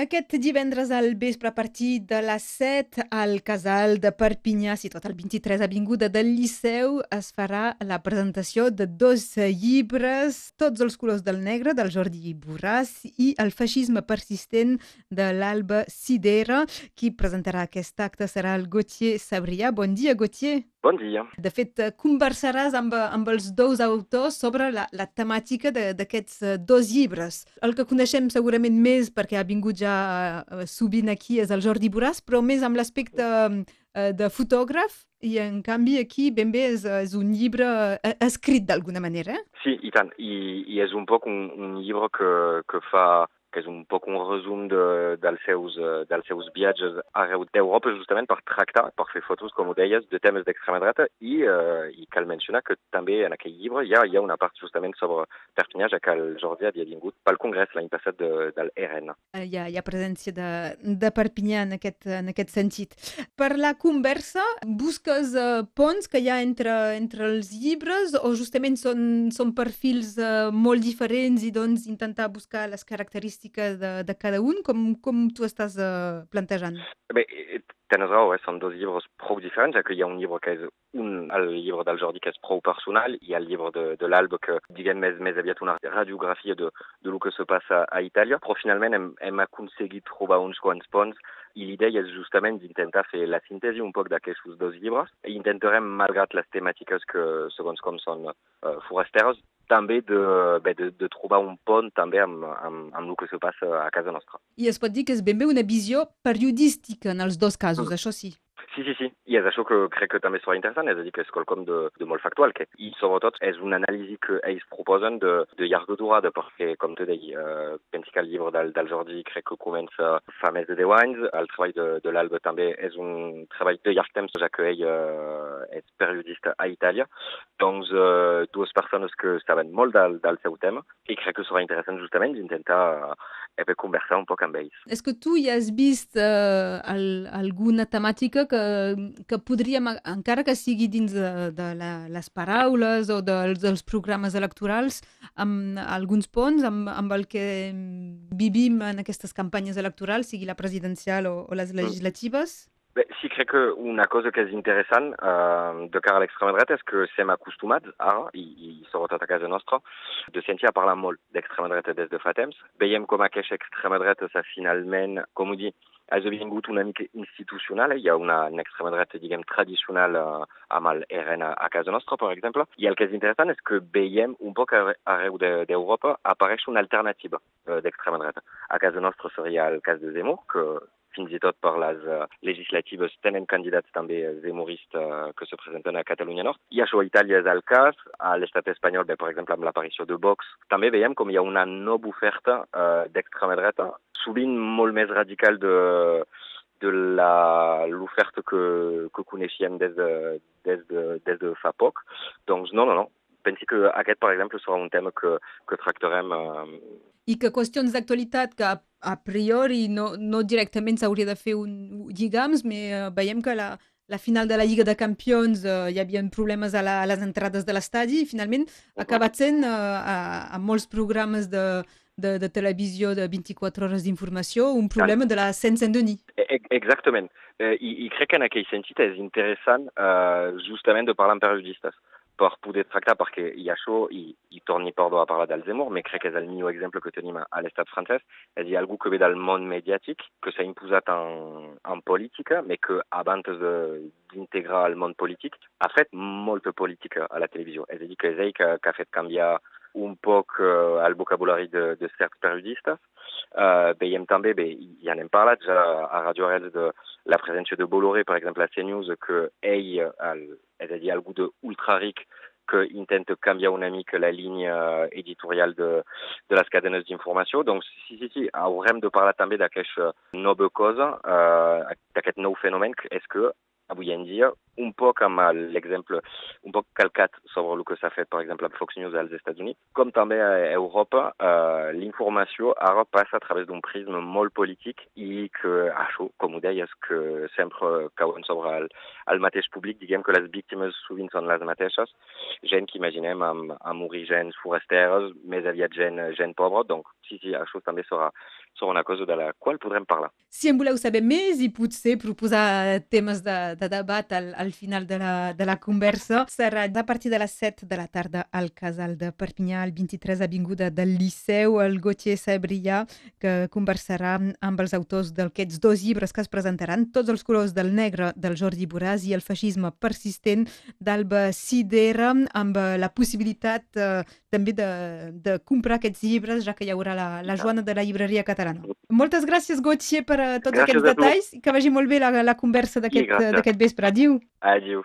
Aquest divendres al vespre a partir de les 7 al casal de Perpinyà, situat al 23 Avinguda del Liceu, es farà la presentació de dos llibres, Tots els colors del negre, del Jordi Borràs, i El feixisme persistent, de l'Alba Sidera. Qui presentarà aquest acte serà el Gauthier Sabrià. Bon dia, Gauthier. Bon dia. De fet, conversaràs amb, amb els dos autors sobre la, la temàtica d'aquests dos llibres. El que coneixem segurament més perquè ha vingut ja sovint aquí és el Jordi Borràs, però més amb l'aspecte de fotògraf i en canvi aquí ben bé és, és un llibre escrit d'alguna manera. Sí, i tant. I, i és un poc un, un llibre que, que fa que és un poc un resum de, dels, seus, dels seus viatges arreu d'Europa justament per tractar, per fer fotos, com ho deies, de temes d'extrema dreta i, eh, i cal mencionar que també en aquell llibre hi ha, hi ha una part justament sobre Perpinyà, ja que el Jordi havia vingut pel congrés l'any passat de, del RN. Hi ha, hi ha presència de, de Perpinyà en aquest, en aquest sentit. Per la conversa, busques uh, ponts que hi ha entre, entre els llibres o justament són, són perfils uh, molt diferents i doncs intentar buscar les característiques característiques de, de cada un? Com, com tu estàs uh, plantejant? Bé, tens raó, eh? són dos llibres prou diferents, ja que hi ha un llibre que és un, el llibre del Jordi que és prou personal i el llibre de, de l'Alba que, diguem, més, més aviat una radiografia de, de lo que se passa a Itàlia, però finalment hem, hem aconseguit trobar uns quants ponts i l'idea és justament d'intentar fer la síntesi un poc d'aquests dos llibres i intentarem, malgrat les temàtiques que, segons com són uh, forasteres, també de, bé, de, de trobar un pont també amb, amb, amb el que se passa a casa nostra. I es pot dir que és ben bé una visió periodística en els dos casos, mm. això sí. Sì, sì, sì. Io adesso credo che também sia interessante, è che Scolcom de, de molt factual, che e soprattutto è un'analisi che eles de, de Iargo Durada, uh, pensi che il libro dal, dal Jordi credo che comincia fa de Wines, al lavoro de, de l'Albe també è un lavoro de Temps, ja che ell uh, periodista a doncs eh, que saben molt del, del seu tema i crec que serà interessant justament d'intentar uh, conversar un poc amb ells. És que tu ja has vist uh, el, alguna temàtica que que podríem, encara que sigui dins de, de la, les paraules o dels, dels programes electorals, amb alguns ponts amb, amb el que vivim en aquestes campanyes electorals, sigui la presidencial o, o les mm. Sí, crec una cosa que és interessant uh, de cara a l'extrema dreta és que estem acostumats ara, i, i sobretot a casa nostra, de sentir a parlar molt d'extrema dreta des de fa temps. Veiem com aquesta extrema dreta s'ha finalment, com ho dir, ha esdevingut una mica institucional. Hi ha una, una extrema dreta, diguem, tradicional uh, amb el RN a, a casa nostra, per exemple. I el que és interessant és que veiem un poc arreu d'Europa apareix una alternativa uh, d'extrema dreta. A casa nostra seria el cas de Zemmour, que fins i tot per les uh, legislatives tenen candidats també zemoristes uh, que se presenten a Catalunya Nord. I això a Itàlia és el cas, a l'estat espanyol, bé, per exemple, amb l'aparició de Vox, també veiem com hi ha una nova oferta uh, d'extrema dreta, sovint molt més radical de, de l'oferta que, que coneixíem des de, des, de, des de fa poc. Doncs no, no, no. Pensi que aquest, per exemple, serà un tema que, que tractarem uh, i que qüestions d'actualitat que a priori no, no directament s'hauria de fer un lligams, però uh, veiem que la, la final de la Lliga de Campions uh, hi havia problemes a, la, a les entrades de l'estadi i finalment ha acabat sent uh, a, a molts programes de, de, de televisió de 24 hores d'informació un problema de la Seine-Saint-Denis. E, e, exactament. Uh, i, I crec que en aquell sentit és interessant uh, justament de parlar amb periodistes per poder tractar, perquè hi ha això, i, i torni perdó a parlar del Zemmour, però crec que és el millor exemple que tenim a l'estat francès, és a dir, algú que ve del món mediàtic, que s'ha imposat en, en política, però que món polític ha fet molta política a la televisió. És a dir, que és ell que, que ha fet canviar un poc uh, el vocabulari de, de certs periodistes. Uh, veiem també, bé, ja n'hem parlat ja a Radio Arrels de la presència de Bolloré, per exemple, a CNews, que ell, el, és a dir, algú d'ultra ric que intenta canviar una mica la línia editorial de, de les cadenes d'informació. Donc, sí, sí, sí, haurem de parlar també d'aquesta nova cosa, uh, d'aquest nou fenomen, que és que avui en dia, un poc amb l'exemple, un poc calcat sobre el que s'ha fet, per exemple, a Fox News als Estats Units, com també a Europa, eh, l'informació ara passa a través d'un prisme molt polític i que, això, com ho deies, que sempre cauen sobre el, el mateix públic, diguem que les víctimes sovint són les mateixes, gent que imaginem amb, amb orígens forasteres, més aviat gent, gent pobra, donc sí, sí, això també serà, sobre una cosa de la qual podrem parlar. Si en voleu saber més i potser proposar temes de, de debat al, al final de la, de la conversa, serà a partir de les 7 de la tarda al Casal de Perpinyà, al 23 Avinguda del Liceu, el Gauthier Sabrià, que conversarà amb els autors d'aquests dos llibres que es presentaran, Tots els colors del negre, del Jordi Boràs, i El feixisme persistent, d'Alba Sidera, amb la possibilitat eh, també de, de comprar aquests llibres, ja que hi haurà la, la Joana de la llibreria catalana. Moltes gràcies, Gauthier, per uh, tots Gràcies aquests detalls i que vagi molt bé la, la conversa d'aquest vespre. Adiu. Adiu.